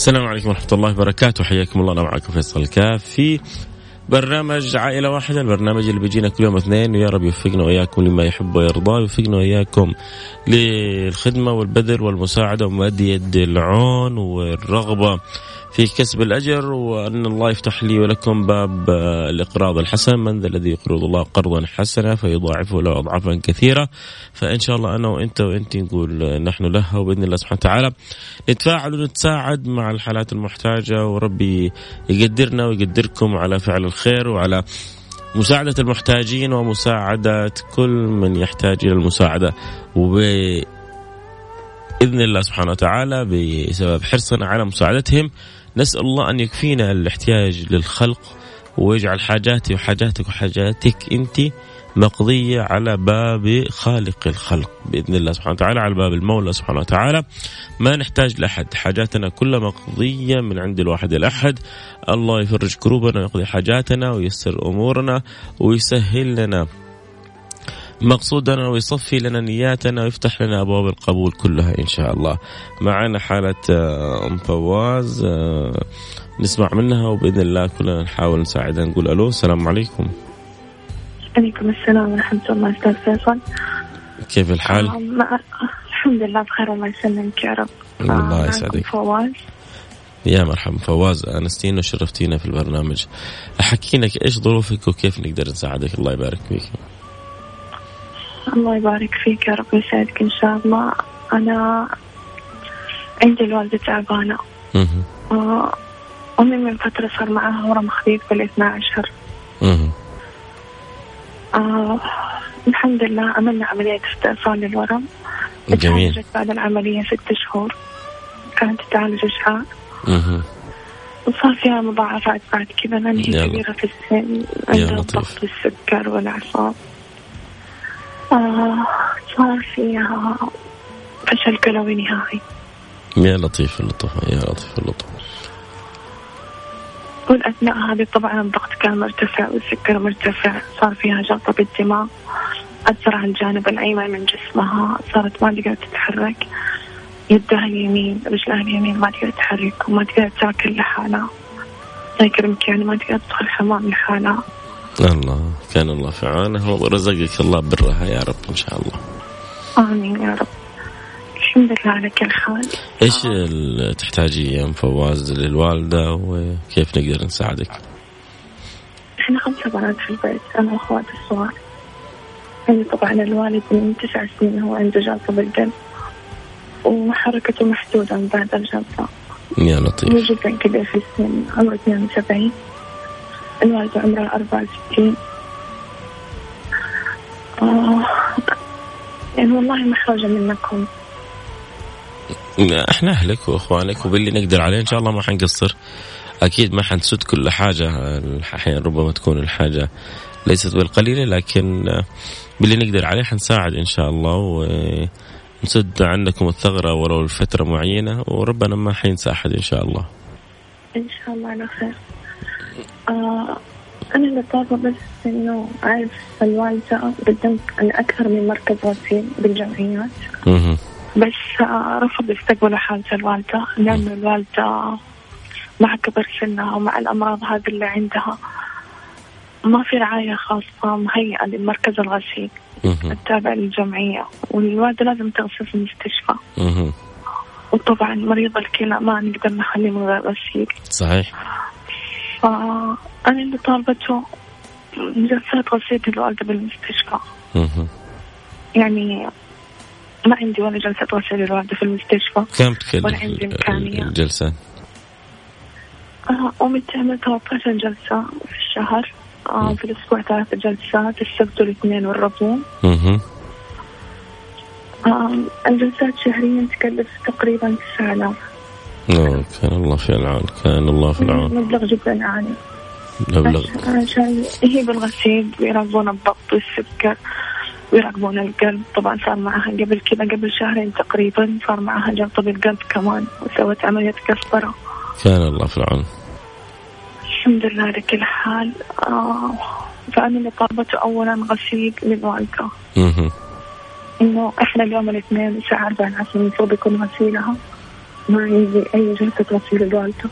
السلام عليكم ورحمة الله وبركاته. حياكم الله. أنا معكم فيصل الكاف في برنامج عائلة واحدة البرنامج اللي بيجينا كل يوم اثنين ويا رب يوفقنا وإياكم لما يحب ويرضى ويوفقنا وإياكم للخدمة والبذل والمساعدة ومد يد العون والرغبة. في كسب الأجر وأن الله يفتح لي ولكم باب الإقراض الحسن. من ذا الذي يقرض الله قرضا حسنا فيضاعفه له أضعافا كثيرة. فإن شاء الله أنا وأنت وأنت نقول نحن لها وبإذن الله سبحانه وتعالى نتفاعل ونتساعد مع الحالات المحتاجة. وربي يقدرنا ويقدركم على فعل الخير وعلى مساعدة المحتاجين ومساعدة كل من يحتاج إلى المساعدة. وب باذن الله سبحانه وتعالى بسبب حرصنا على مساعدتهم نسأل الله أن يكفينا الاحتياج للخلق ويجعل حاجاتي وحاجاتك وحاجاتك أنت مقضية على باب خالق الخلق. بإذن الله سبحانه وتعالى على باب المولى سبحانه وتعالى. ما نحتاج لأحد. حاجاتنا كلها مقضية من عند الواحد الأحد. الله يفرج كروبنا ويقضي حاجاتنا ويسر أمورنا ويسهل لنا مقصودنا ويصفي لنا نياتنا ويفتح لنا أبواب القبول كلها إن شاء الله. معنا حالة آه، أم فواز آه، نسمع منها وبإذن الله كلنا نحاول نساعدها نقول ألو السلام عليكم. عليكم السلام ورحمة الله أستاذ فيصل كيف الحال؟ آه الحمد لله بخير الله يسلمك يا رب الله يسعدك فواز يا مرحبا فواز انستينا وشرفتينا في البرنامج حكينا إيش ظروفك وكيف نقدر نساعدك الله يبارك فيك الله يبارك فيك يا رب يسعدك إن شاء الله. أنا عندي الوالدة تعبانة. آه، أمي من فترة صار معها ورم خفيف بال 12 آه الحمد لله عملنا عملية استئصال للورم. جميل. بعد العملية ست شهور. كانت تعالج إشعاع وصار فيها مضاعفات بعد كذا لأن هي كبيرة في السن عندها الضغط والسكر والأعصاب. آه صار فيها فشل كلوي نهائي. يا لطيف اللطف يا لطيف اللطف. والأثناء هذه طبعا الضغط كان مرتفع والسكر مرتفع صار فيها جلطة بالدماغ. أثر على الجانب الأيمن من جسمها صارت ما تقدر تتحرك. يدها اليمين رجلها اليمين ما تقدر تتحرك وما تقدر تاكل لحالها. يكرمك يعني ما تقدر تدخل حمام لحالها. الله كان الله في عونه ورزقك الله برها يا رب إن شاء الله. آمين يا رب. الحمد لله على كل حال. إيش تحتاجي يا أم فواز للوالدة وكيف نقدر نساعدك؟ إحنا خمسة بنات في البيت أنا واخواتي الصغار. عندي طبعا الوالد من تسع سنين هو عنده جلطة بالقلب وحركته محدودة من بعد الجلطة. يا لطيف. جدا كبير في السن عمره 72 الوالدة عمرها 64 آه يعني والله محرجة منكم إحنا أهلك وإخوانك وباللي نقدر عليه إن شاء الله ما حنقصر أكيد ما حنسد كل حاجة أحيانا ربما تكون الحاجة ليست بالقليلة لكن باللي نقدر عليه حنساعد إن شاء الله ونسد عنكم الثغرة ولو لفترة معينة وربنا ما حينسى أحد إن شاء الله. إن شاء الله على خير. آه أنا اللي طالبة بس إنه أعرف الوالدة قدمت على أكثر من مركز غسيل بالجمعيات. بس آه رفض يستقبلوا حالة الوالدة لأنه الوالدة مع كبر سنها ومع الأمراض هذه اللي عندها. ما في رعاية خاصة مهيئة لمركز الغسيل التابع للجمعية والوالدة لازم تغسل في المستشفى. وطبعا مريض الكلى ما نقدر نخليه من غير غسيل. صحيح. فأنا اللي طالبته جلسات غسيل الوالدة بالمستشفى يعني ما عندي ولا جلسة غسيل الوالدة في المستشفى كم تكلف ولا عندي إمكانية الجلسة؟ آه أمي تعمل 13 جلسة في الشهر آه في الأسبوع ثلاث جلسات السبت والاثنين والربوع آه الجلسات شهريا تكلف تقريبا 9000 كان الله في العون كان الله في العون. مبلغ جدا عالي مبلغ. عشان هي بالغسيل ويراقبون الضغط والسكر ويراقبون القلب. طبعا صار معها قبل كذا قبل شهرين تقريبا صار معها جلطة بالقلب كمان وسوت عملية قسطرة كان الله في العون. الحمد لله على كل حال. آه فأنا اللي طلبته أولا غسيل للوالدة. إنه إحنا اليوم الاثنين الساعة 4 العصر المفروض يكون غسيلها. ما يجي أي جلسة غسيل للوالدة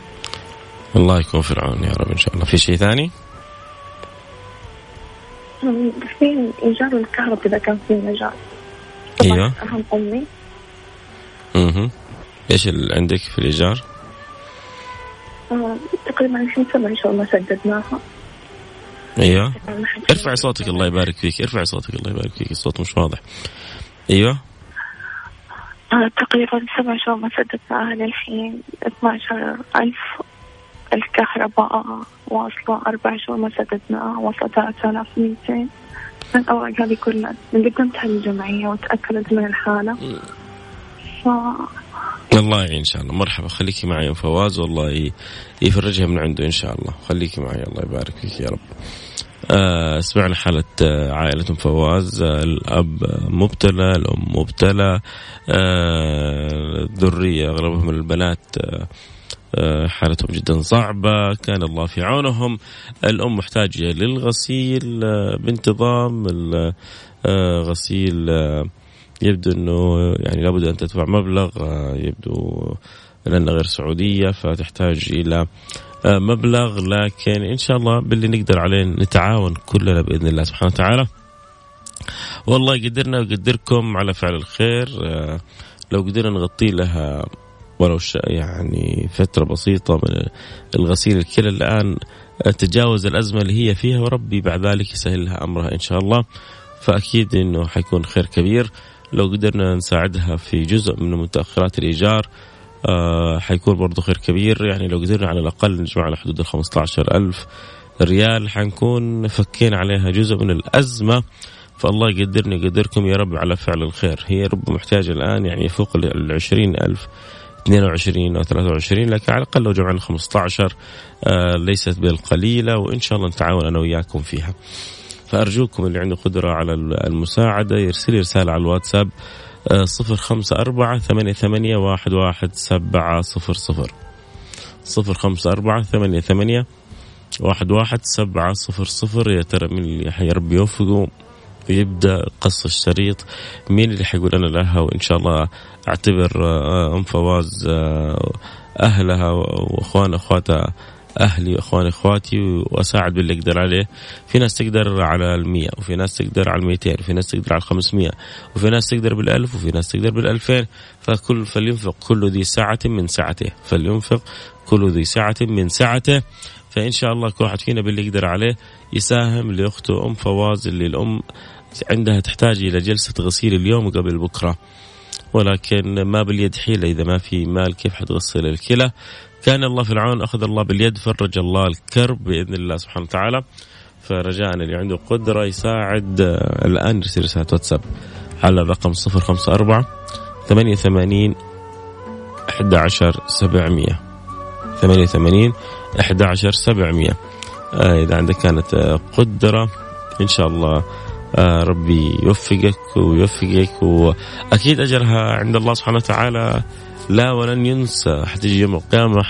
الله يكون في العون يا رب إن شاء الله. في شيء ثاني؟ في إيجار الكهرباء إذا كان في مجال أيوه. أهم أمي. أها إيش اللي عندك في الإيجار؟ آه تقريبا 20 سنة إن شاء الله سددناها. أيوه. ارفعي صوتك الله يبارك فيك. ارفعي صوتك الله يبارك فيك. الصوت مش واضح. أيوه. تقريبا سبع شهور ما سددناها للحين 12 ألف الكهرباء واصلة أربع شهور ما سددناها وصلت 3200 الأوراق هذه كلها من قدمتها للجمعية وتأكدت من الحالة. ف... الله يعين إن شاء الله. مرحبا. خليكي معي يا فواز. والله يفرجها من عنده إن شاء الله. خليكي معي. الله يبارك فيك يا رب. آه سمعنا حالة آه عائلة فواز آه الأب مبتلى الأم مبتلى آه ذرية أغلبهم البنات آه آه، حالتهم جدا صعبة كان الله في عونهم. الأم محتاجة للغسيل آه، بانتظام الغسيل آه، يبدو أنه يعني لابد أن تدفع مبلغ يبدو لأنها غير سعودية فتحتاج إلى مبلغ لكن إن شاء الله باللي نقدر عليه نتعاون كلنا بإذن الله سبحانه وتعالى. والله يقدرنا ويقدركم على فعل الخير. لو قدرنا نغطي لها ولو يعني فترة بسيطة من الغسيل الكلى الآن تجاوز الأزمة اللي هي فيها وربي بعد ذلك يسهل لها أمرها إن شاء الله. فأكيد أنه حيكون خير كبير. لو قدرنا نساعدها في جزء من متأخرات الإيجار آه حيكون برضو خير كبير. يعني لو قدرنا على الأقل نجمع على حدود ال 15 ألف ريال حنكون فكينا عليها جزء من الأزمة. فالله يقدرني يقدركم يا رب على فعل الخير. هي رب محتاجة الآن يعني يفوق ال 20 ألف 22 أو 23 لكن على الأقل لو جمعنا 15 آه ليست بالقليلة وإن شاء الله نتعاون أنا وياكم فيها. فأرجوكم اللي عنده قدرة على المساعدة يرسل لي رسالة على الواتساب صفر خمسة أربعة ثمانية, ثمانية واحد, واحد سبعة صفر صفر. صفر خمسة أربعة ثمانية, ثمانية واحد, واحد سبعة صفر صفر. يا ترى من اللي يا رب يوفقه ويبدأ قص الشريط. مين اللي حيقول أنا لها وان شاء الله أعتبر آه، أم فواز آه، أهلها وإخوان أخواتها أهلي وإخواني إخواتي وأساعد باللي أقدر عليه. في ناس تقدر على المية وفي ناس تقدر على الميتين وفي ناس تقدر على الخمسمية وفي ناس تقدر بالألف وفي ناس تقدر بالألفين. فكل فلينفق كل ذي سعة من سعته. فلينفق كل ذي سعة من سعته. فإن شاء الله كل واحد فينا باللي يقدر عليه يساهم لأخته أم فواز اللي الأم عندها تحتاج إلى جلسة غسيل اليوم قبل بكرة. ولكن ما باليد حيلة إذا ما في مال كيف حتغسل الكلى؟ كان الله في العون أخذ الله باليد فرج الله الكرب بإذن الله سبحانه وتعالى فرجاء اللي عنده قدرة يساعد آه، الآن يرسل رسالة واتساب على الرقم 054 88 11 700 88 11 700 إذا عندك كانت آه، قدرة إن شاء الله آه ربي يوفقك ويوفقك وأكيد أجرها عند الله سبحانه وتعالى. لا ولن ينسى. حتيجي يوم القيامة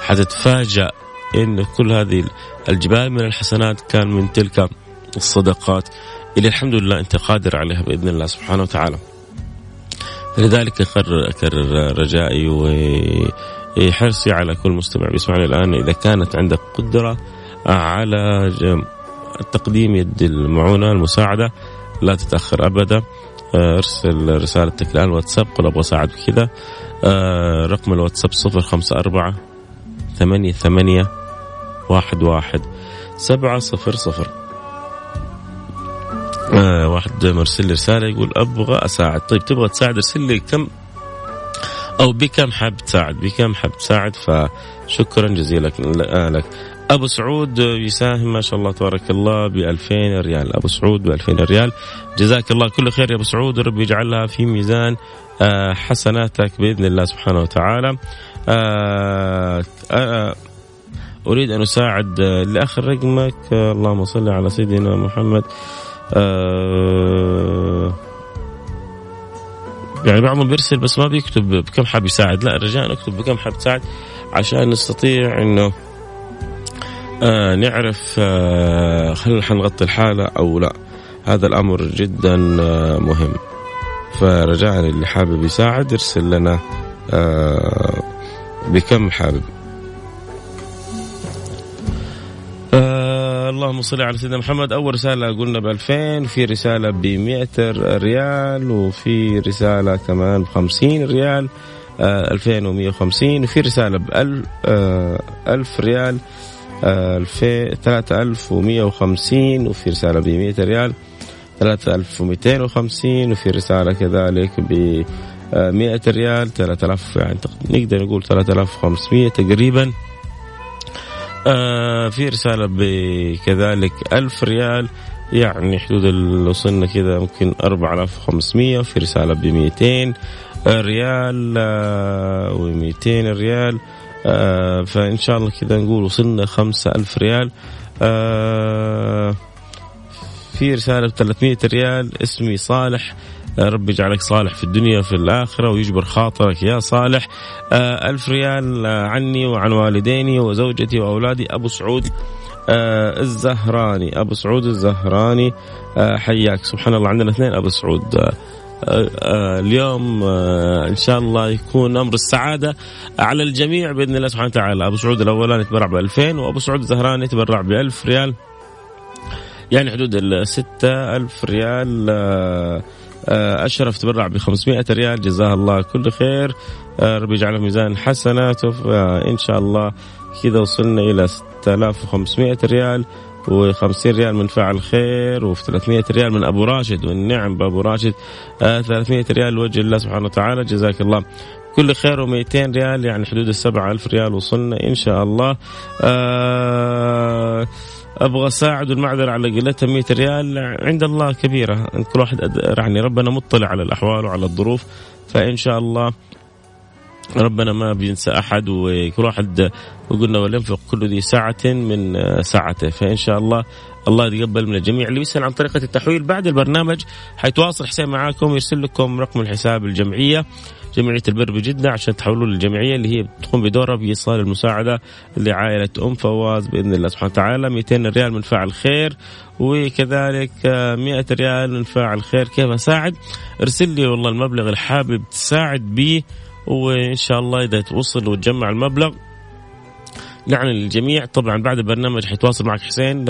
حتتفاجأ إن كل هذه الجبال من الحسنات كان من تلك الصدقات. اللي الحمد لله أنت قادر عليها بإذن الله سبحانه وتعالى. لذلك اكرر أكرر رجائي وحرصي على كل مستمع بيسمعني الآن إذا كانت عندك قدرة على تقديم يد المعونة المساعدة لا تتأخر أبدا. آه، أرسل رسالتك الآن واتساب قل أبغى أساعد بكذا آه، رقم الواتساب صفر خمسة أربعة ثمانية ثمانية واحد واحد سبعة صفر صفر. آه واحد مرسل لي رسالة يقول أبغى أساعد. طيب تبغى تساعد ارسل لي كم أو بكم حاب تساعد؟ بكم حاب تساعد؟ فشكرا جزيلا لك. أبو سعود يساهم ما شاء الله تبارك الله ب 2000 ريال. أبو سعود ب 2000 ريال. جزاك الله كل خير يا أبو سعود. ورب يجعلها في ميزان آه، حسناتك بإذن الله سبحانه وتعالى. آه، آه، أريد أن أساعد لأخر رقمك. اللهم صل على سيدنا محمد. يعني بعضهم بيرسل بس ما بيكتب بكم حاب يساعد. لا رجاء اكتب بكم حاب تساعد عشان نستطيع إنه آه نعرف آه هل حنغطي الحالة أو لا. هذا الأمر جدا آه مهم. فرجاء اللي حابب يساعد يرسل لنا آه بكم حابب. آه اللهم صل على سيدنا محمد. أول رسالة قلنا ب 2000 في رسالة ب 100 ريال وفي رسالة كمان ب 50 ريال آه 2150 وفي رسالة ب 1000 آه 1000 ريال. ثلاثة ألف ومية وخمسين وفي رسالة ريال. ثلاثة ألف ومئتين وخمسين وفي رسالة كذلك ب 100 ريال 3000 يعني نقدر نقول 3500 تقريبا. آه في رسالة بكذلك 1000 ريال. يعني حدود وصلنا كذا ممكن 4500 وفي رسالة ب 200 ريال آه و200 ريال. آه فإن شاء الله كذا نقول وصلنا خمسة ألف ريال. آه في رسالة ب 300 ريال اسمي صالح. آه ربي يجعلك صالح في الدنيا وفي الآخرة ويجبر خاطرك يا صالح. ألف ريال عني وعن والديني وزوجتي وأولادي. أبو سعود الزهراني. أبو سعود الزهراني حياك. سبحان الله عندنا اثنين أبو سعود. اليوم آه، إن شاء الله يكون أمر السعادة على الجميع بإذن الله سبحانه وتعالى. أبو سعود الأولاني يتبرع ب 2000 وأبو سعود الزهراني يتبرع ب 1000 ريال. يعني حدود ال 6000 ريال أشرف تبرع ب 500 ريال. جزاه الله كل خير. ربي يجعله ميزان حسناته. إن شاء الله كذا وصلنا إلى 6500 ريال. و50 ريال من فاعل خير و300 ريال من أبو راشد والنعم بأبو راشد. آه 300 ريال لوجه الله سبحانه وتعالى. جزاك الله كل خير و200 ريال يعني حدود السبعة ألف ريال وصلنا إن شاء الله. آه أبغى أساعد المعذرة على قلتها 100 ريال. عند الله كبيرة. كل واحد يعني ربنا مطلع على الأحوال وعلى الظروف فإن شاء الله ربنا ما بينسى أحد وكل واحد وقلنا ولينفق كل ذي ساعة من ساعته. فإن شاء الله الله يتقبل من الجميع. اللي يسأل عن طريقة التحويل بعد البرنامج حيتواصل حسين معاكم يرسل لكم رقم الحساب الجمعية جمعية البر بجدة عشان تحولوا للجمعية اللي هي تقوم بدورها بإيصال المساعدة لعائلة أم فواز بإذن الله سبحانه وتعالى. 200 ريال من فاعل خير وكذلك 100 ريال من فاعل خير. كيف أساعد؟ ارسل لي والله المبلغ اللي حابب تساعد به وإن شاء الله إذا توصل وتجمع المبلغ نعلن للجميع. طبعا بعد البرنامج حيتواصل معك حسين.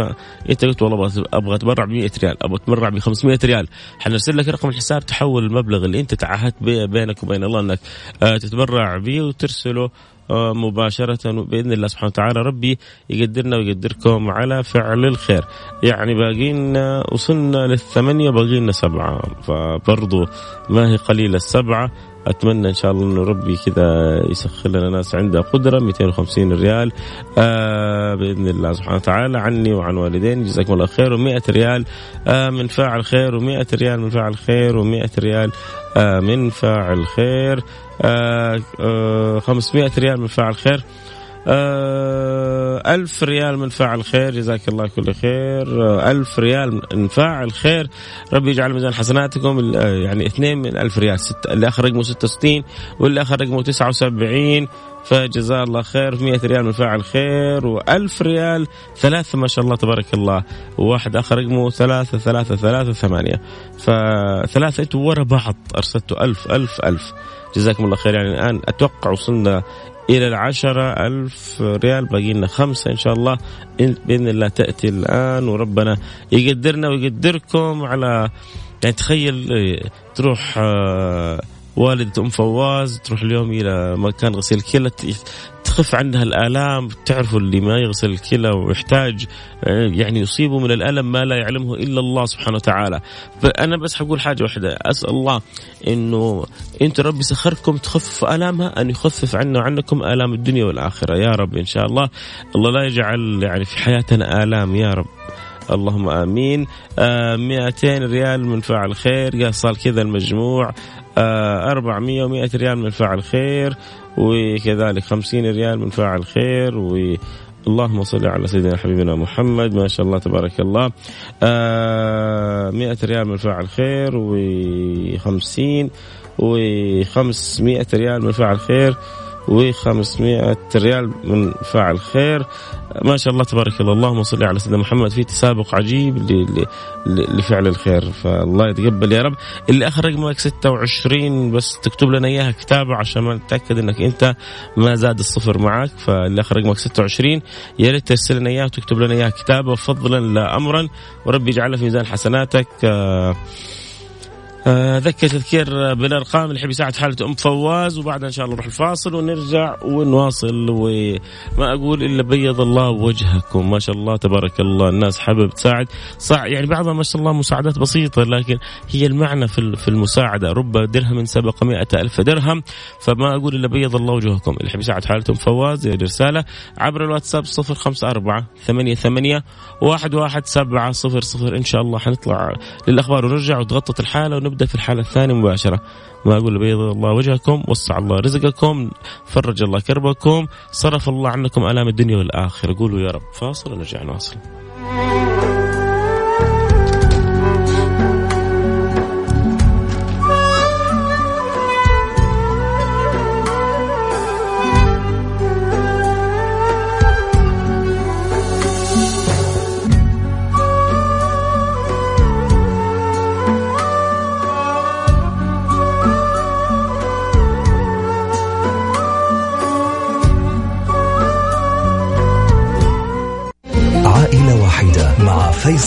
أنت قلت والله أبغى أتبرع ب 100 ريال. أبغى أتبرع ب 500 ريال. حنرسل لك رقم الحساب تحول المبلغ اللي أنت تعهدت بينك وبين الله إنك آه، تتبرع به وترسله آه، مباشرة بإذن الله سبحانه وتعالى. ربي يقدرنا ويقدركم على فعل الخير. يعني باقينا وصلنا للثمانية باقينا سبعة. فبرضو ما هي قليلة السبعة. أتمنى إن شاء الله انه ربي كذا يسخر لنا ناس عندها قدرة 250 ريال آه بإذن الله سبحانه وتعالى عني وعن والدين جزاكم الله خير و100 ريال آه من فاعل خير و100 ريال من فاعل خير و100 ريال آه من فاعل خير آه آه 500 ريال من فاعل خير. آه ألف ريال من فاعل خير جزاك الله كل خير. آه ألف ريال من فاعل خير. ربي يجعل ميزان حسناتكم. آه يعني اثنين من ألف ريال. ست اللي آخر رقمه 66 واللي آخر رقمه 79 فجزاه الله خير 100 ريال من فاعل خير. و1000 ريال ثلاثة ما شاء الله تبارك الله. وواحد آخر رقمه ثلاثة ثلاثة ثلاثة ثمانية. فثلاثة ورا بعض. أرسلتوا ألف ألف ألف. جزاكم الله خير. يعني الآن أتوقع وصلنا إلى العشرة ألف ريال. باقي لنا خمسة إن شاء الله. بإذن الله تأتي الآن وربنا يقدرنا ويقدركم على يعني تخيل تروح والدة أم فواز تروح اليوم إلى مكان غسيل الكلى تخف عنها الآلام تعرفوا اللي ما يغسل الكلى ويحتاج يعني يصيبه من الألم ما لا يعلمه إلا الله سبحانه وتعالى. فأنا بس حقول حاجة واحدة أسأل الله أنه أنت ربي سخركم تخفف آلامها أن يخفف عنا وعنكم آلام الدنيا والآخرة. يا رب إن شاء الله الله لا يجعل يعني في حياتنا آلام يا رب. اللهم آمين. آه 200 ريال من فاعل خير قال كذا المجموع. آه 400 و100 ريال من فاعل خير وكذلك 50 ريال من فاعل خير و اللهم صل على سيدنا حبيبنا محمد ما شاء الله تبارك الله. آه 100 ريال من فاعل خير و50 و500 ريال من فاعل خير. و500 ريال من فاعل خير. ما شاء الله تبارك الله. اللهم صل على سيدنا محمد. في تسابق عجيب لفعل الخير. فالله يتقبل يا رب. اللي آخر رقمك 26 بس تكتب لنا إياها كتابة عشان ما نتأكد إنك أنت ما زاد الصفر معك. فاللي آخر رقمك 26 يا ريت ترسل لنا إياها وتكتب لنا إياها كتابة. فضلا لا امرا. وربي يجعلها في ميزان حسناتك. آه، ذكر تذكير بالارقام اللي يحب يساعد حالة أم فواز وبعدها إن شاء الله نروح الفاصل ونرجع ونواصل وما أقول إلا بيض الله وجهكم. ما شاء الله تبارك الله الناس حابب تساعد. صح يعني بعضها ما شاء الله مساعدات بسيطة لكن هي المعنى في في المساعدة. رب درهم سبق مئة ألف درهم. فما أقول إلا بيض الله وجهكم. اللي يحب يساعد حالة أم فواز رسالة عبر الواتساب 054 ثمانية ثمانية واحد واحد سبعة صفر صفر. إن شاء الله حنطلع للأخبار ونرجع وتغطت الحالة ونبدأ في الحالة الثانية مباشرة. ما أقول بيض الله وجهكم وسع الله رزقكم فرج الله كربكم صرف الله عنكم آلام الدنيا والآخرة. قولوا يا رب فاصل ونرجع نواصل.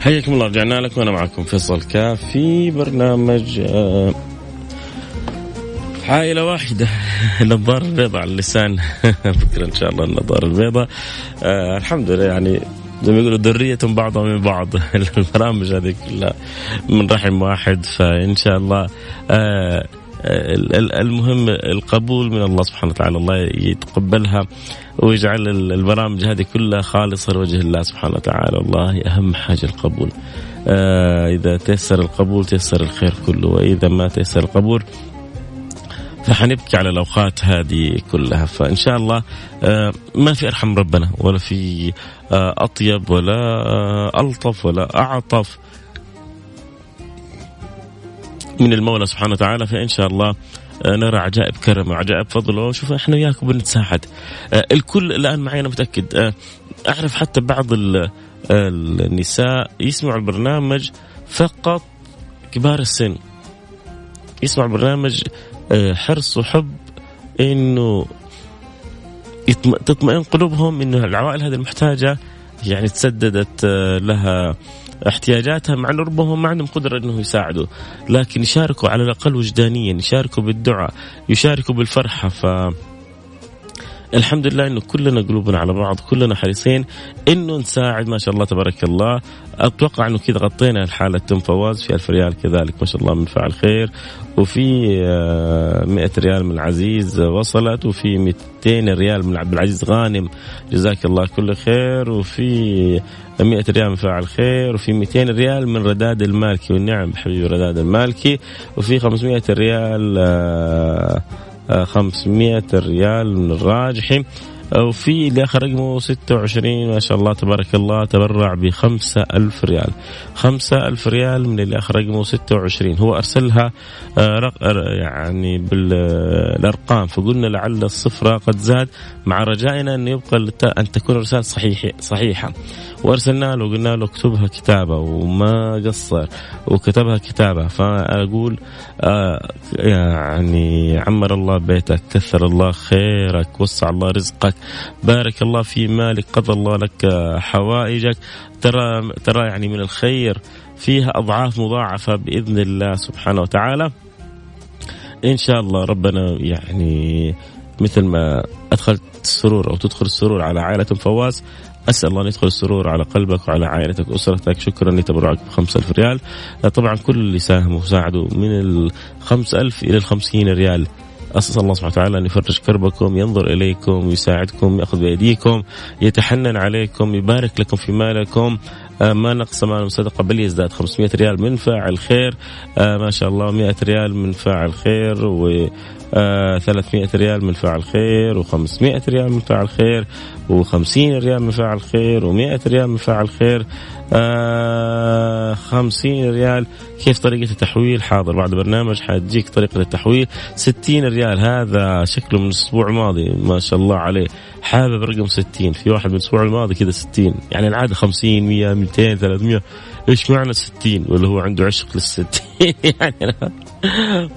حياكم الله رجعنا لكم وأنا معكم فيصل كاف في برنامج آه، عائلة واحدة النظارة البيضاء على اللسان. بكرة إن شاء الله النظارة البيضاء. آه الحمد لله يعني زي ما يقولوا ذرية بعضها من بعض. البرامج هذه كلها من رحم واحد فإن شاء الله آه المهم القبول من الله سبحانه وتعالى. الله يتقبلها ويجعل البرامج هذه كلها خالصة لوجه الله سبحانه وتعالى. والله أهم حاجة القبول. آه إذا تيسر القبول تيسر الخير كله وإذا ما تيسر القبول فحنبكي على الأوقات هذه كلها. فإن شاء الله آه ما في أرحم ربنا ولا في آه أطيب ولا ألطف ولا أعطف. من المولى سبحانه وتعالى فإن شاء الله آه، نرى عجائب كرمه وعجائب فضله شوف إحنا وياكم بنتساعد آه، الكل الآن معي أنا متأكد. آه، أعرف حتى بعض النساء يسمعوا البرنامج فقط كبار السن. يسمعوا البرنامج حرص وحب إنه تطمئن قلوبهم إنه العوائل هذه المحتاجة يعني تسددت لها احتياجاتها مع انه ربما ما عندهم قدرة إنه يساعدوا لكن يشاركوا على الأقل وجدانيا يشاركوا بالدعاء يشاركوا بالفرحة ف الحمد لله إنه كلنا قلوبنا على بعض كلنا حريصين إنه نساعد ما شاء الله تبارك الله. أتوقع إنه كذا غطينا الحالة تم فواز في ألف ريال كذلك ما شاء الله من فعل خير. وفي 100 آه، ريال من عزيز وصلت وفي 200 ريال من عبد العزيز غانم. جزاك الله كل خير. وفي 100 ريال من فاعل خير. وفي 200 ريال من رداد المالكي والنعم حبيبي رداد المالكي. وفي 500 ريال 500 آه، ريال من الراجحي. وفي اللي اخر رقمه 26 ما شاء الله تبارك الله تبرع ب 5000 ريال. 5000 ريال من اللي اخر رقمه 26 هو أرسلها آه، يعني بالأرقام فقلنا لعل الصفرة قد زاد مع رجائنا انه يبقى أن تكون الرسالة صحيحة صحيحة. وأرسلنا له وقلنا له اكتبها كتابة وما قصر وكتبها كتابة. فأقول آه يعني عمر الله بيتك كثر الله خيرك وسع الله رزقك بارك الله في مالك قضى الله لك حوائجك. ترى ترى يعني من الخير فيها أضعاف مضاعفة بإذن الله سبحانه وتعالى. إن شاء الله ربنا يعني مثل ما أدخلت السرور أو تدخل السرور على عائلة فواز أسأل الله أن يدخل السرور على قلبك وعلى عائلتك وأسرتك. شكرا لتبرعك ب 5000 ريال. طبعا كل اللي ساهموا وساعدوا من ال 5000 إلى ال 50 ريال. أسأل الله سبحانه وتعالى أن يفرج كربكم ينظر إليكم يساعدكم يأخذ بأيديكم يتحنن عليكم يبارك لكم في مالكم. آه، ما نقص مال الصدقه بل يزداد 500 ريال من فاعل خير. آه، ما شاء الله 100 ريال من فاعل خير و آه 300 ريال من فاعل خير و500 ريال من فاعل خير و50 ريال من فاعل خير و100 ريال من فاعل خير. آه 50 ريال. كيف طريقة التحويل؟ حاضر بعد برنامج حتجيك طريقة التحويل. 60 ريال. هذا شكله من الأسبوع الماضي ما شاء الله عليه. حابب رقم 60 في واحد من الأسبوع الماضي كذا 60 يعني العادة 50 100 200 300 إيش معنى 60 ولا هو عنده عشق للستين. يعني أنا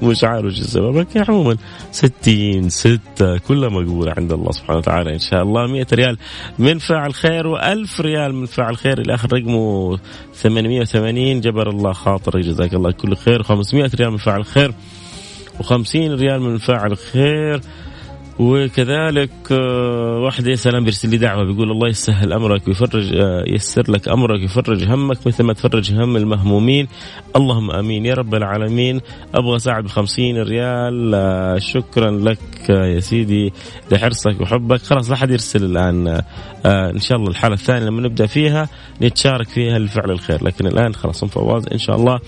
مش عارف إيش السبب لكن عموما 60 6 كلها مقبولة عند الله سبحانه وتعالى إن شاء الله. 100 ريال من فاعل خير و1000 ريال من فاعل خير. الآخر رقمه 880 جبر الله خاطرك جزاك الله كل خير. 500 ريال من فاعل خير و50 ريال من فاعل خير. وكذلك آه، واحد سلام بيرسل لي دعوة بيقول الله يسهل أمرك ويفرج آه، يسر لك أمرك يفرج همك مثل ما تفرج هم المهمومين. اللهم آمين. يا رب العالمين. أبغى اساعد ب 50 ريال آه، شكرا لك يا سيدي لحرصك وحبك. خلاص لا حد يرسل الآن إن شاء الله الحالة الثانية لما نبدأ فيها نتشارك فيها لفعل الخير. لكن الآن خلاص فواز إن شاء الله.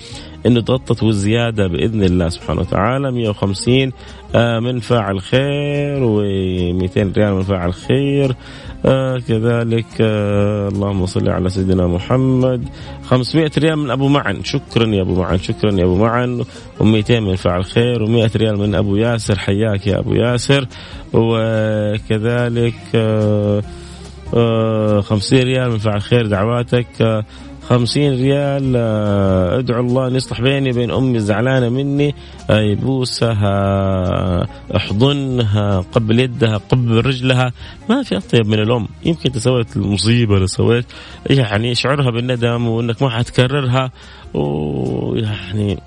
إنه تغطت والزياده بإذن الله سبحانه وتعالى. 150 آه، من فاعل خير و200 ريال من فاعل خير. آه كذلك آه اللهم صل على سيدنا محمد. 500 ريال من أبو معن. شكرا يا أبو معن شكرا يا أبو معن. و200 من فاعل خير و100 ريال من أبو ياسر. حياك يا أبو ياسر. وكذلك آه آه 50 ريال من فاعل خير دعواتك. آه خمسين ريال. آه، ادعو الله أن يصلح بيني وبين أمي زعلانه مني. يبوسها احضنها قبل يدها قبل رجلها. ما في أطيب من الأم. يمكن أنت سويت المصيبة اللي سويت. يعني اشعرها بالندم وأنك ما حتكررها. ويعني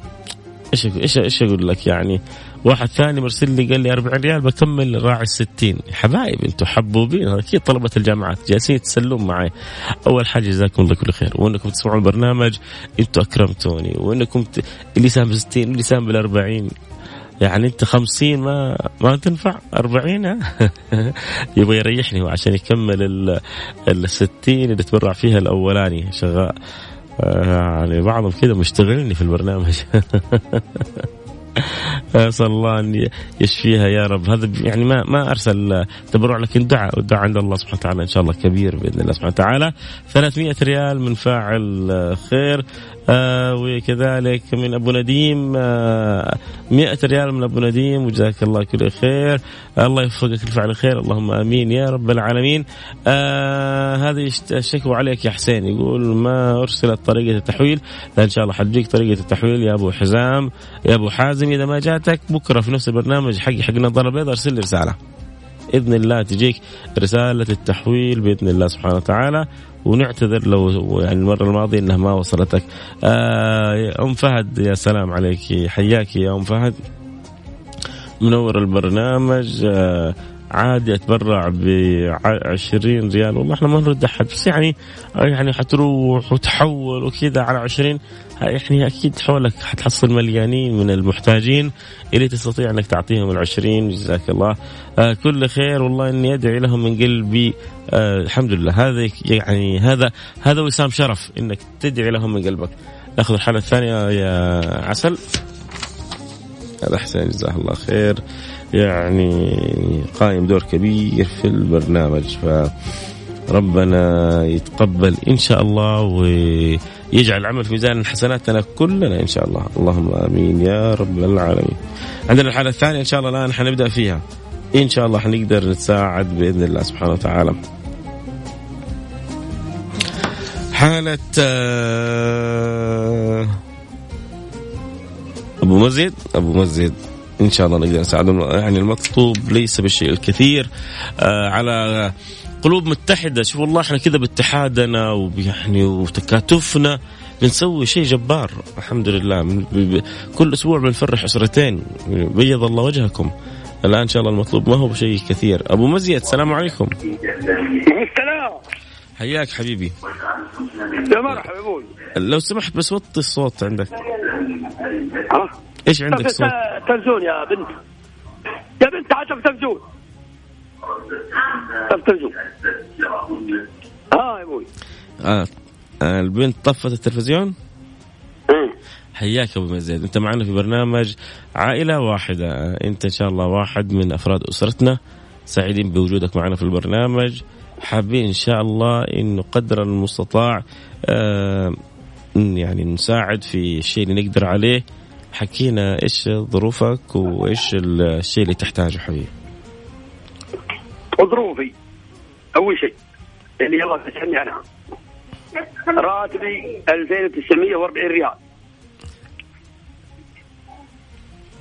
إيش إيش إيش أقول لك يعني؟ واحد ثاني مرسل لي قال لي 40 ريال بكمل راعي ال 60 حبايب أنتم حبوبين. أكيد طلبة الجامعات جالسين يتسلون معي. أول حاجة جزاكم الله كل خير. وأنكم تسمعون البرنامج أنتم أكرمتوني. وأنكم ت... اللي سام ب 60 اللي سام بال 40 يعني أنت 50 ما ما تنفع. 40 يبغى يريحني وعشان يكمل ال 60 اللي تبرع فيها الأولاني. شغال. يعني بعضهم كذا مشتغلني في البرنامج. أسأل الله أن يشفيها يا رب. هذا يعني ما ما أرسل تبرع لكن دعاء والدعاء عند الله سبحانه وتعالى إن شاء الله كبير بإذن الله سبحانه وتعالى. 300 ريال من فاعل خير. آه وكذلك من أبو نديم آه 100 ريال من أبو نديم وجزاك الله كل خير. الله يوفقك لفعل خير اللهم آمين يا رب العالمين. آه هذه الشكوى عليك يا حسين يقول ما أرسلت طريقة التحويل؟ لا إن شاء الله حتجيك طريقة التحويل يا أبو حزام يا أبو حازم. إذا ما جاتك بكرة في نفس البرنامج حق حق النظاره البيضاء أرسل لي رسالة. بإذن الله تجيك رسالة التحويل بإذن الله سبحانه وتعالى. ونعتذر لو يعني المرة الماضية انها ما وصلتك. آه أم فهد يا سلام عليك. حياك يا أم فهد. منور البرنامج. آه عادي أتبرع ب 20 ريال. والله إحنا ما نرد أحد بس يعني يعني حتروح وتحول وكذا على 20 يعني أكيد حولك حتحصل مليانين من المحتاجين. اللي تستطيع إنك تعطيهم ال 20 جزاك الله. آه كل خير. والله إني أدعي لهم من قلبي آه الحمد لله. هذا يعني هذا هذا وسام شرف إنك تدعي لهم من قلبك. نأخذ الحالة الثانية يا عسل. هذا حسين جزاه الله خير. يعني قائم دور كبير في البرنامج. فربنا يتقبل إن شاء الله ويجعل العمل في ميزان حسناتنا كلنا إن شاء الله. اللهم آمين يا رب العالمين. عندنا الحالة الثانية إن شاء الله الآن حنبدأ فيها. إن شاء الله حنقدر نتساعد بإذن الله سبحانه وتعالى. حالة آه، أبو مزيد أبو مزيد. إن شاء الله نقدر نساعدهم يعني المطلوب ليس بالشيء الكثير. آه على قلوب متحدة. شوف والله إحنا كذا باتحادنا ويعني وتكاتفنا بنسوي شيء جبار. الحمد لله. كل أسبوع بنفرح اسرتين بيض الله وجهكم. الآن إن شاء الله المطلوب ما هو بشيء كثير. أبو مزيد السلام عليكم. السلام. حياك حبيبي. يا مرحبا لو سمحت بس وطي الصوت عندك. إيش عندك صوت؟ تلفزيون يا بنت يا بنت تعال شوف تلفزيون تلفزيون ها يا أبوي آه. آه. البنت طفت التلفزيون؟ حياك أبو مزيد أنت معنا في برنامج عائلة واحدة أنت إن شاء الله واحد من أفراد أسرتنا سعيدين بوجودك معنا في البرنامج حابين إن شاء الله إنه قدر المستطاع آه يعني نساعد في الشيء اللي نقدر عليه حكينا إيش ظروفك وإيش الشيء اللي تحتاجه حبيبي. ظروفي. أول شيء اللي يلا تسألني عنها راتبي 2940 ريال.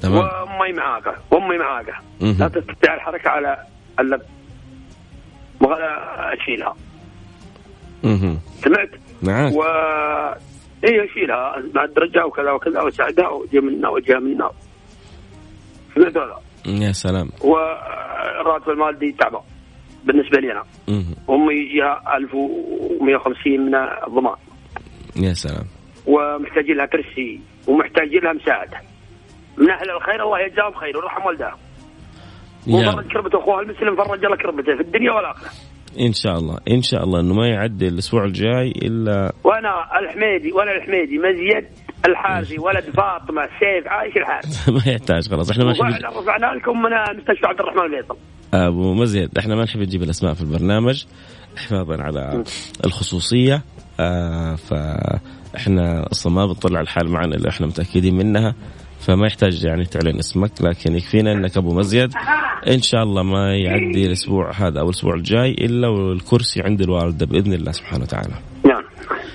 تمام. وأمي معاك وأمي معاك. لا تستطيع الحركة على اللب وهذا أشيلها. سمعت؟ معاك. و اي اشيلها مع الدرجه وكذا وكذا وجه منا وجه منا. هذا يا سلام. والراتب المادي تعبان بالنسبة لي أنا. أمي يجيها 1150 من الضمان. يا سلام. ومحتاجين لها كرسي ومحتاجين لها مساعدة. من أهل الخير الله يجزاهم خير ويرحم والدها. وفرج كربة أخوها المسلم فرج الله كربته في الدنيا والآخرة. إن شاء الله إن شاء الله إنه ما يعدي الأسبوع الجاي إلا وأنا الحميدي وأنا الحميدي مزيد الحارثي ولد فاطمة سيف عايش الحارث ما يحتاج خلاص إحنا ما نحب رفعنا لكم من مستشفى عبد الرحمن الفيصل. أبو مزيد إحنا ما نحب نجيب الأسماء في البرنامج حفاظا على الخصوصية آه فإحنا أصلا ما بنطلع الحال معنا اللي إحنا متأكدين منها. فما يحتاج يعني تعلن اسمك لكن يكفينا إنك أبو مزيد. إن شاء الله ما يعدي الأسبوع هذا أو الأسبوع الجاي إلا والكرسي عند الوالده بإذن الله سبحانه وتعالى. نعم.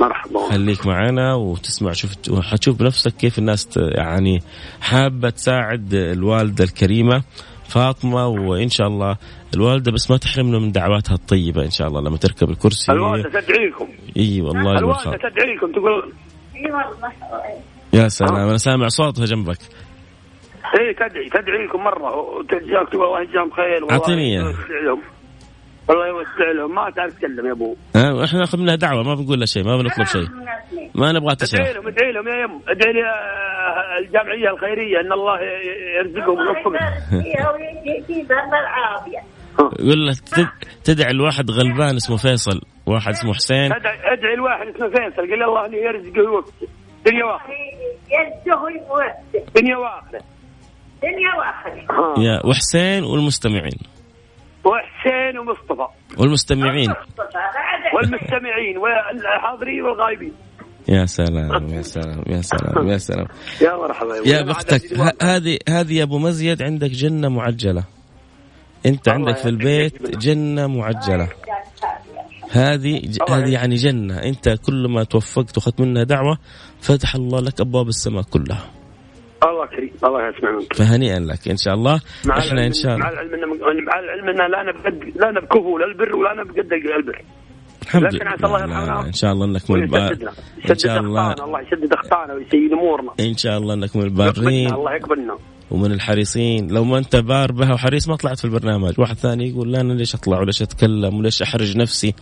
مرحبا. خليك معنا وتسمع شفت وحتشوف بنفسك كيف الناس يعني حابة تساعد الوالدة الكريمة فاطمة وإن شاء الله الوالدة بس ما تحرمنا من دعواتها الطيبة إن شاء الله لما تركب الكرسي. الوالدة تدعي لكم إي والله الوالدة تدعي لكم تقول إي والله. يا سلام أنا سامع صوتها جنبك. إيه تدعي تدعي لكم مرة. وتجزاك والله يجزاهم خير اعطيني والله يوسع لهم. ما تعرف تتكلم يا أبو. إحنا ناخذ منها دعوة ما بنقول لها شيء ما بنطلب شيء. ما نبغى تشرح ادعي لهم ادعي لهم يا يم. ادعي لي آه، الجمعية الخيرية إن الله يرزقهم ويوفقهم يقول له تدعي الواحد غلبان اسمه فيصل واحد اسمه حسين. ادعي الواحد اسمه فيصل. قال الله يرزقه ويوفقه. دنيا واخره دنيا واخره دنيا واخره يا وحسين والمستمعين. وحسين ومصطفى. والمستمعين. والمستمعين والحاضرين والغايبين. يا سلام يا سلام يا سلام يا سلام. يا مرحبا. يا بختك هذه هذه يا أبو مزيد عندك جنة معجلة. أنت عندك في البيت جنة معجلة. هذه هذه يعني جنة. أنت كل ما توفقت وأخذت منها دعوة فتح الله لك أبواب السماء كلها. الله كريم. الله يسمع منك فهنيئا لك إن شاء الله. مع إحنا إن شاء الله. مع العلم ان مع العلم إن لا نبقد لا نبكفوا لا البر ولا نبقد البر. الحمد لله. الله إن شاء الله إنك من البار إن شاء الله. الله يسدد أخطانا ويسيد أمورنا. إن شاء الله إنك من البارين الله يقبلنا. ومن الحريصين. لو ما انت بار بها وحريص ما طلعت في البرنامج. واحد ثاني يقول لا أنا ليش أطلع؟ وليش أتكلم؟ وليش أحرج نفسي؟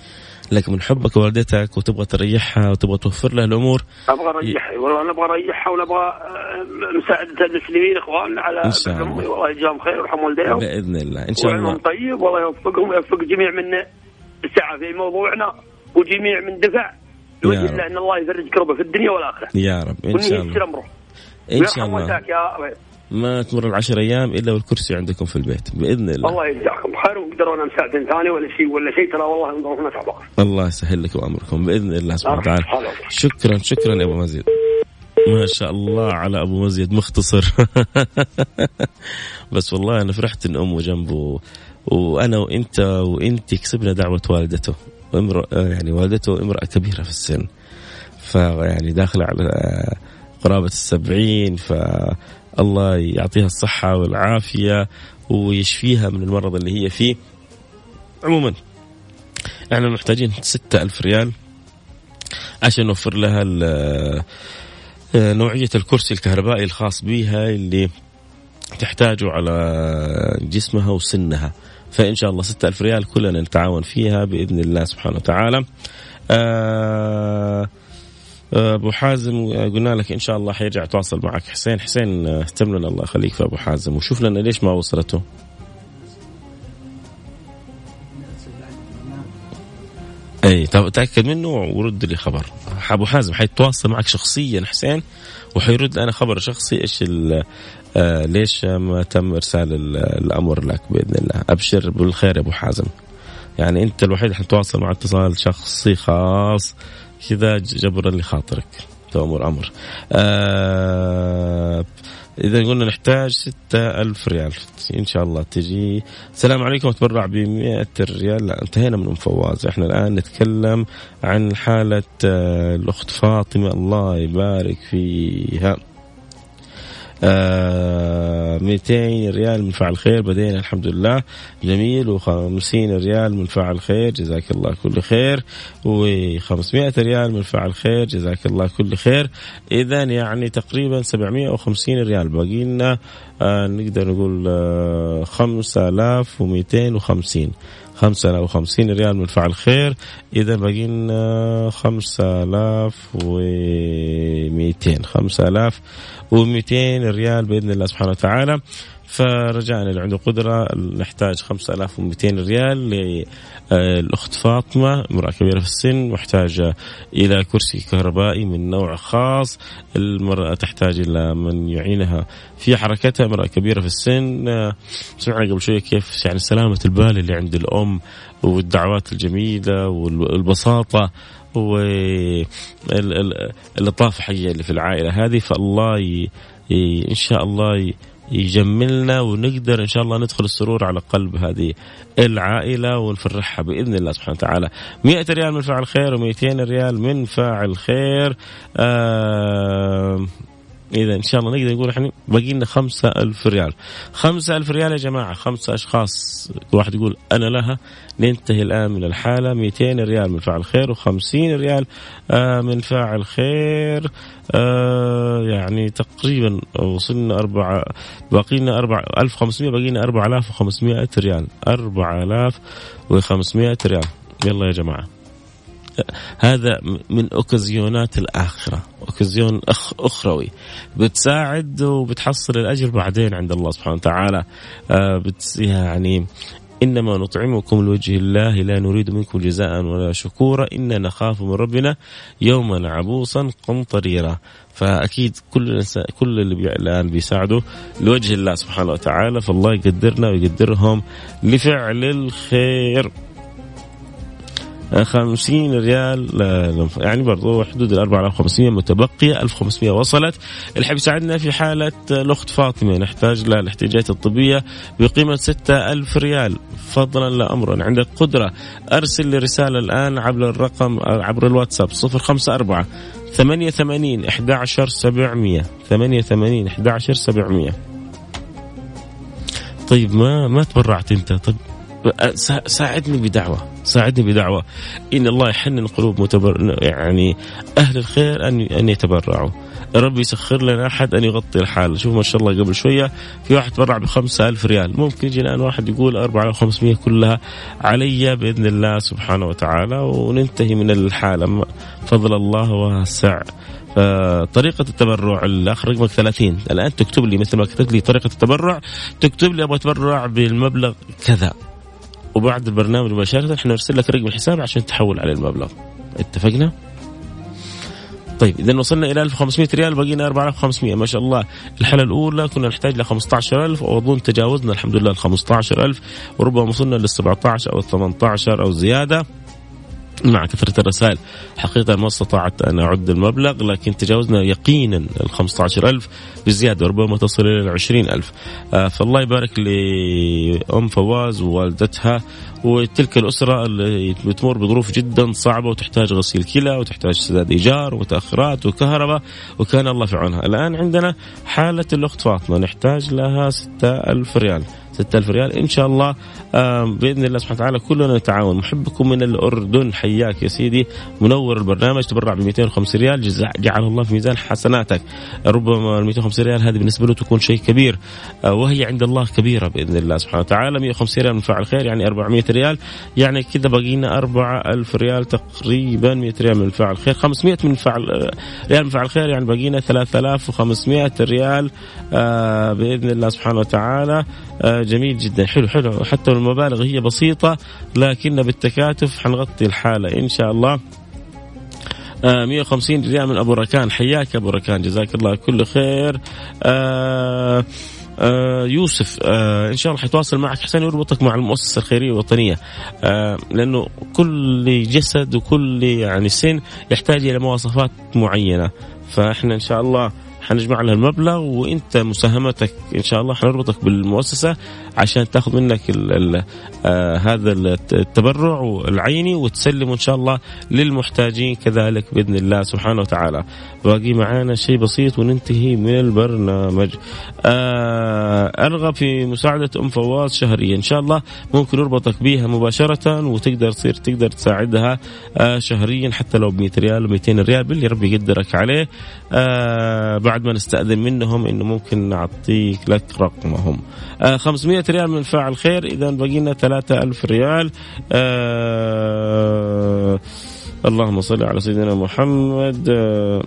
لكن من حبك والدتك وتبغى تريحها وتبغى توفر لها الأمور. أبغى اريحها والله أنا أبغى أريحها ونبغى آه، مساعدة المسلمين إخواننا على إن شاء الله. والله يجزاهم خير ويرحم والديهم. بإذن الله. إن شاء الله. طيب والله يوفقهم ويوفق جميع من سعى في موضوعنا وجميع من دفع لوجه الله إن الله يفرج كربه في الدنيا والآخرة. يا رب. إن شاء الله. إن شاء الله. يا ما تمر العشر أيام إلا والكرسي عندكم في البيت بإذن الله. الله يجزاكم خير وقدرونا مساعدة ثاني ولا شيء ولا شيء ترى والله نظروف نتعب الله يسهل لكم أمركم بإذن الله سبحانه وتعالى. شكرا شكرا يا أبو مزيد. ما شاء الله على أبو مزيد مختصر. بس والله أنا فرحت إن أمه جنبه وأنا وأنت وانت كسبنا دعوة والدته. امرأة يعني والدته امرأة كبيرة في السن. فيعني داخلة على قرابة السبعين فالله يعطيها الصحة والعافية ويشفيها من المرض اللي هي فيه. عموما إحنا محتاجين ستة ألف ريال عشان نوفر لها نوعية الكرسي الكهربائي الخاص بها اللي تحتاجه على جسمها وسنها. فإن شاء الله ستة ألف ريال كلنا نتعاون فيها بإذن الله سبحانه وتعالى. آه أبو حازم قلنا لك إن شاء الله حيرجع يتواصل معك. حسين حسين اهتم لنا الله يخليك في أبو حازم. وشوف لنا ليش ما وصلته. اي طب تأكد منه ورد لي خبر. أبو حازم حيتواصل معك شخصيا حسين وحيرد أنا خبر شخصي. إيش آه ليش ما تم إرسال الأمر لك بإذن الله؟ أبشر بالخير يا أبو حازم. يعني أنت الوحيد حتواصل مع اتصال شخصي خاص. كذا جبرا لخاطرك تأمر أمر. آه إذا قلنا نحتاج ستة ألف ريال. إن شاء الله تجي. السلام عليكم. أتبرع بمئة ريال. لا انتهينا من أم فواز. إحنا الآن نتكلم عن حالة آه الأخت فاطمة. الله يبارك فيها. 200 ريال من فعل خير. بدينا الحمد لله جميل. و50 ريال من فعل خير. جزاك الله كل خير. و500 ريال من فعل خير. جزاك الله كل خير. إذا يعني تقريبا 750 ريال. باقي لنا آه نقدر نقول آه 5250 خمسة أو خمسين ريال من فعل خير. إذا باقي لنا خمسة آلاف ومئتين. خمسة آلاف ومئتين ريال بإذن الله سبحانه وتعالى. فرجعنا اللي عنده قدرة نحتاج 5200 ريال للأخت فاطمة امرأة كبيرة في السن محتاجة إلى كرسي كهربائي من نوع خاص. المرأة تحتاج إلى من يعينها في حركتها امرأة كبيرة في السن. سمعنا قبل شوية كيف يعني سلامة البال اللي عند الأم والدعوات الجميلة والبساطة واللطافة حقيقة اللي في العائلة هذه. فالله ي... إن شاء الله يجملنا ونقدر إن شاء الله ندخل السرور على قلب هذه العائلة ونفرحها بإذن الله سبحانه وتعالى. 100 ريال من فاعل خير و200 ريال من فاعل خير. آه إذا إن شاء الله نقدر نقول إحنا باقي لنا 5000 ريال. 5000 ريال يا جماعة خمسة أشخاص كل واحد يقول أنا لها. ننتهي الآن من الحالة 200 ريال من فاعل خير و50 ريال آه من فاعل خير آه يعني تقريبا وصلنا أربعة باقي لنا أربعة 1500 باقي لنا 4500 ريال 4500 ريال. يلا يا جماعة. هذا من أوكازيونات الآخرة. اوكازيون أخ أخروي. بتساعد وبتحصل الأجر بعدين عند الله سبحانه وتعالى. آه بت يعني إنما نطعمكم لوجه الله لا نريد منكم جزاء ولا شكورا. إنا نخاف من ربنا يوما عبوسا قمطريرا. فأكيد كل كل اللي. الآن بيساعدوا لوجه الله سبحانه وتعالى. فالله يقدرنا ويقدرهم لفعل الخير. 50 ريال يعني برضو حدود ال 4500 متبقية 1500 وصلت. اللي حاب يساعدنا في حالة الأخت فاطمة نحتاج لها الاحتياجات الطبية بقيمة 6000 ريال. فضلا لا أمرا عندك قدرة. أرسل لي رسالة الآن عبر الرقم عبر الواتساب 054 88 11 700 88 11 700 طيب ما ما تبرعت أنت؟ طيب. ساعدني بدعوة. ساعدني بدعوة. إن الله يحنن قلوب متبر يعني أهل الخير أن أن يتبرعوا. ربي يسخر لنا أحد أن يغطي الحال. شوف ما شاء الله قبل شوية في واحد تبرع بخمسة ألف ريال. ممكن يجي الآن واحد يقول أربعة وخمسمية كلها علي بإذن الله سبحانه وتعالى وننتهي من الحالة. فضل الله واسع. طريقة التبرع الأخ رقمك 30 الآن تكتب لي مثل ما كتبت لي طريقة التبرع. تكتب لي أبغى أتبرع بالمبلغ كذا. وبعد البرنامج مباشرة إحنا نرسل لك رقم الحساب عشان تحول عليه المبلغ. اتفقنا؟ طيب إذا وصلنا إلى 1500 ريال بقينا 4500 ما شاء الله. الحاله الأولى كنا نحتاج ل 15000 وأظن تجاوزنا الحمد لله ال 15000 وربما وصلنا لل 17 أو ال 18 أو زيادة. مع كثرة الرسائل. حقيقة ما استطعت أن أعد المبلغ لكن تجاوزنا يقينا ال 15000 بزيادة ربما تصل إلى ال 20000 آه فالله يبارك لأم فواز ووالدتها وتلك الأسرة اللي بتمر بظروف جدا صعبة وتحتاج غسيل كلى وتحتاج سداد إيجار ومتأخرات وكهرباء وكان الله في عونها. الآن عندنا حالة الأخت فاطمة نحتاج لها 6000 ريال. 6000 ريال. إن شاء الله بإذن الله سبحانه وتعالى كلنا نتعاون. محبكم من الأردن. حياك يا سيدي. منور البرنامج. تبرع ب 250 ريال. جعله الله في ميزان حسناتك. ربما ال 250 ريال هذه بالنسبة له تكون شيء كبير. آه، وهي عند الله كبيرة بإذن الله سبحانه وتعالى. 150 ريال من فاعل خير يعني 400 ريال. يعني كذا باقي لنا 4000 ريال تقريبا. 100 ريال من فاعل خير. 500 من فاعل آه، ريال من فاعل خير. يعني باقي لنا 3500 ريال آه، بإذن الله سبحانه وتعالى. جميل جدا. حلو حلو. حتى المبالغ هي بسيطة لكن بالتكاتف حنغطي الحالة إن شاء الله. آه 150 ريال من أبو ركان. حياك أبو ركان. جزاك الله كل خير. آه آه يوسف آه إن شاء الله حيتواصل معك. حسين يربطك مع المؤسسة الخيرية الوطنية. آه لأنه كل جسد وكل يعني سن يحتاج إلى مواصفات معينة. فإحنا إن شاء الله حنجمع لها المبلغ وانت مساهمتك إن شاء الله حنربطك بالمؤسسة عشان تاخذ منك ال ال آه هذا التبرع العيني وتسلمه إن شاء الله للمحتاجين كذلك بإذن الله سبحانه وتعالى. باقي معانا شيء بسيط وننتهي من البرنامج. آه ارغب في مساعدة أم فواز شهريا إن شاء الله ممكن نربطك بها مباشرة وتقدر تصير تقدر تساعدها آه شهريا حتى لو ب 100 ريال و 200 ريال باللي ربي يقدرك عليه. آه بعد ما نستأذن منهم إنه ممكن نعطيك لك رقمهم. آه 500 ريال من فاعل خير. إذا باقي لنا 3000 ريال. آه اللهم صل على سيدنا محمد. آه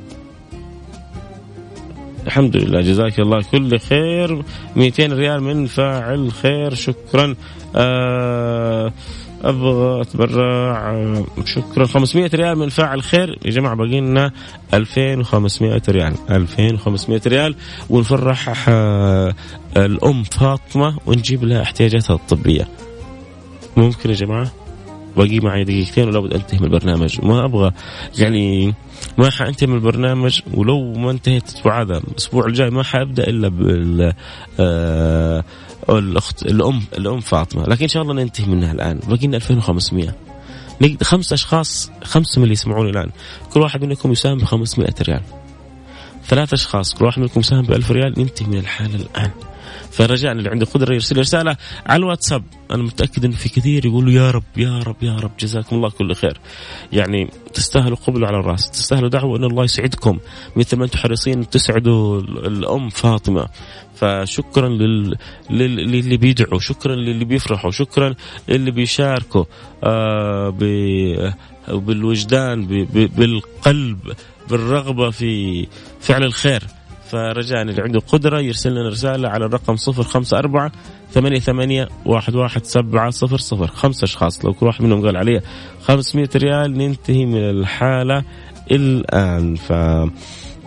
الحمد لله. جزاك الله كل خير. 200 ريال من فاعل خير. شكرا. آه أبغى اتبرع شكرا. 500 ريال من فاعل خير. يا جماعة باقي لنا 2500 ريال. 2500 ريال. ونفرح آه، الأم فاطمة ونجيب لها احتياجاتها الطبية. ممكن يا جماعة؟ باقي معي دقيقتين ولا بد أنتهي من البرنامج. ما أبغى يعني ما حأنتهي من البرنامج ولو ما انتهيت الأسبوع هذا الأسبوع الجاي ما حأبدأ إلا بال آه الاخت الأم الأم فاطمة. لكن إن شاء الله ننتهي منها الآن. باقي لنا 2500 خمس أشخاص خمسة من اللي يسمعوني الآن. كل واحد منكم يساهم ب 500 ريال. ثلاث أشخاص كل واحد منكم يساهم ب 1000 ريال. ننتهي من الحالة الآن. فرجاء اللي عنده قدرة يرسل رسالة على الواتساب. أنا متأكد إنه في كثير يقولوا يا رب يا رب يا رب جزاكم الله كل خير. يعني تستاهلوا قبلوا على الراس تستاهلوا دعوة إن الله يسعدكم. مثل ما أنتم حريصين تسعدوا الأم فاطمة. فشكرا لل... للي بيدعوا شكرا للي بيفرحوا شكرا للي بيشاركوا آه ب... بالوجدان ب... ب... بالقلب بالرغبة في فعل الخير. فرجاء اللي عنده قدرة يرسل لنا رسالة على الرقم صفر خمسة أربعة ثمانية ثمانية واحد واحد سبعة صفر صفر. خمسة أشخاص لو كل واحد منهم قال عليه خمسمية ريال ننتهي من الحالة الآن. ف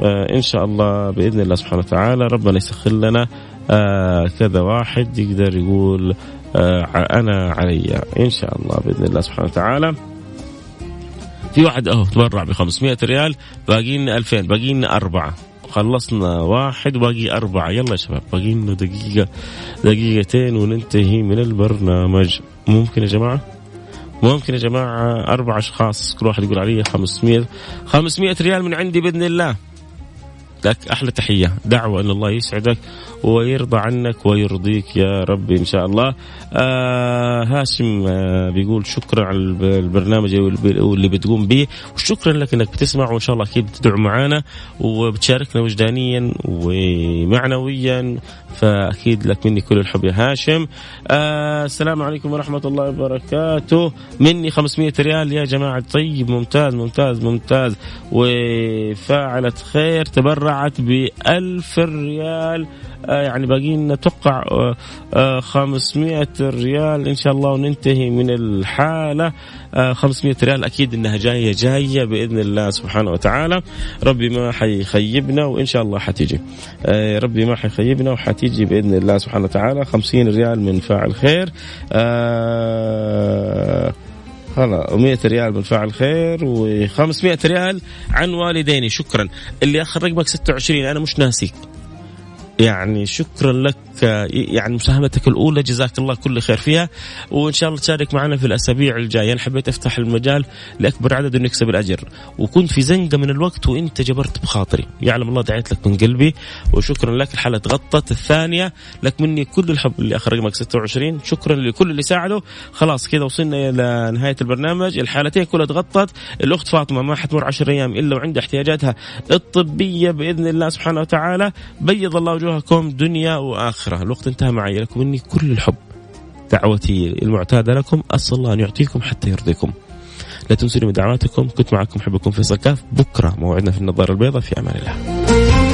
آه، إن شاء الله بإذن الله سبحانه وتعالى ربنا يسخر لنا آه، كذا واحد يقدر يقول آه، أنا علي. إن شاء الله بإذن الله سبحانه وتعالى. في واحد أهو تبرع ب 500 ريال باقي لنا 2000 باقي لنا أربعة. خلصنا واحد وباقي أربعة. يلا يا شباب باقي لنا دقيقة دقيقتين وننتهي من البرنامج. ممكن يا جماعة؟ ممكن يا جماعة أربع أشخاص كل واحد يقول علي 500 500 ريال من عندي بإذن الله. لك أحلى تحية. دعوة ان الله يسعدك ويرضى عنك ويرضيك يا رب إن شاء الله. آه هاشم آه بيقول شكرا على البرنامج اللي بتقوم به. وشكرا لك إنك بتسمع وإن شاء الله أكيد بتدعو معنا وبتشاركنا وجدانيا ومعنويا فأكيد لك مني كل الحب يا هاشم. آه السلام عليكم ورحمة الله وبركاته. مني 500 ريال يا جماعة. طيب ممتاز ممتاز ممتاز. وفاعلة خير تبرعت ب 1000 ريال. آه، يعني باقي لنا أتوقع 500 آه، آه، ريال. إن شاء الله وننتهي من الحالة. 500 ريال أكيد إنها جاية جاية بإذن الله سبحانه وتعالى. ربي ما حيخيبنا وإن شاء الله حتيجي. ربي ما حيخيبنا وحتيجي بإذن الله سبحانه وتعالى. 50 ريال من فاعل خير. خلاص 100 ريال من فاعل خير و500 ريال عن والديني شكرا. اللي اخر رقمك 26 أنا مش ناسيك يعني شكرا لك يعني مساهمتك الأولى جزاك الله كل خير فيها وإن شاء الله تشارك معنا في الأسابيع الجاية. أنا حبيت أفتح المجال لأكبر عدد إنه يكسب الأجر. وكنت في زنقة من الوقت وإنت جبرت بخاطري. يعلم الله دعيت لك من قلبي وشكرا لك. الحلقة تغطت الثانية لك مني كل الحب اللي أخر رقمك 26 شكرا لكل اللي ساعدوا. خلاص كذا وصلنا إلى نهاية البرنامج. الحالتين كلها تغطت. الأخت فاطمة ما حتمر 10 أيام إلا وعندها احتياجاتها الطبية بإذن الله سبحانه وتعالى. بيض الله وجوهكم دنيا الفكرة الوقت انتهى معي لكم مني كل الحب. دعوتي المعتادة لكم. أسأل الله أن يعطيكم حتى يرضيكم. لا تنسوني دعواتكم. كنت معكم حبكم في كاف. بكرة موعدنا في النظارة البيضاء. في أمان الله.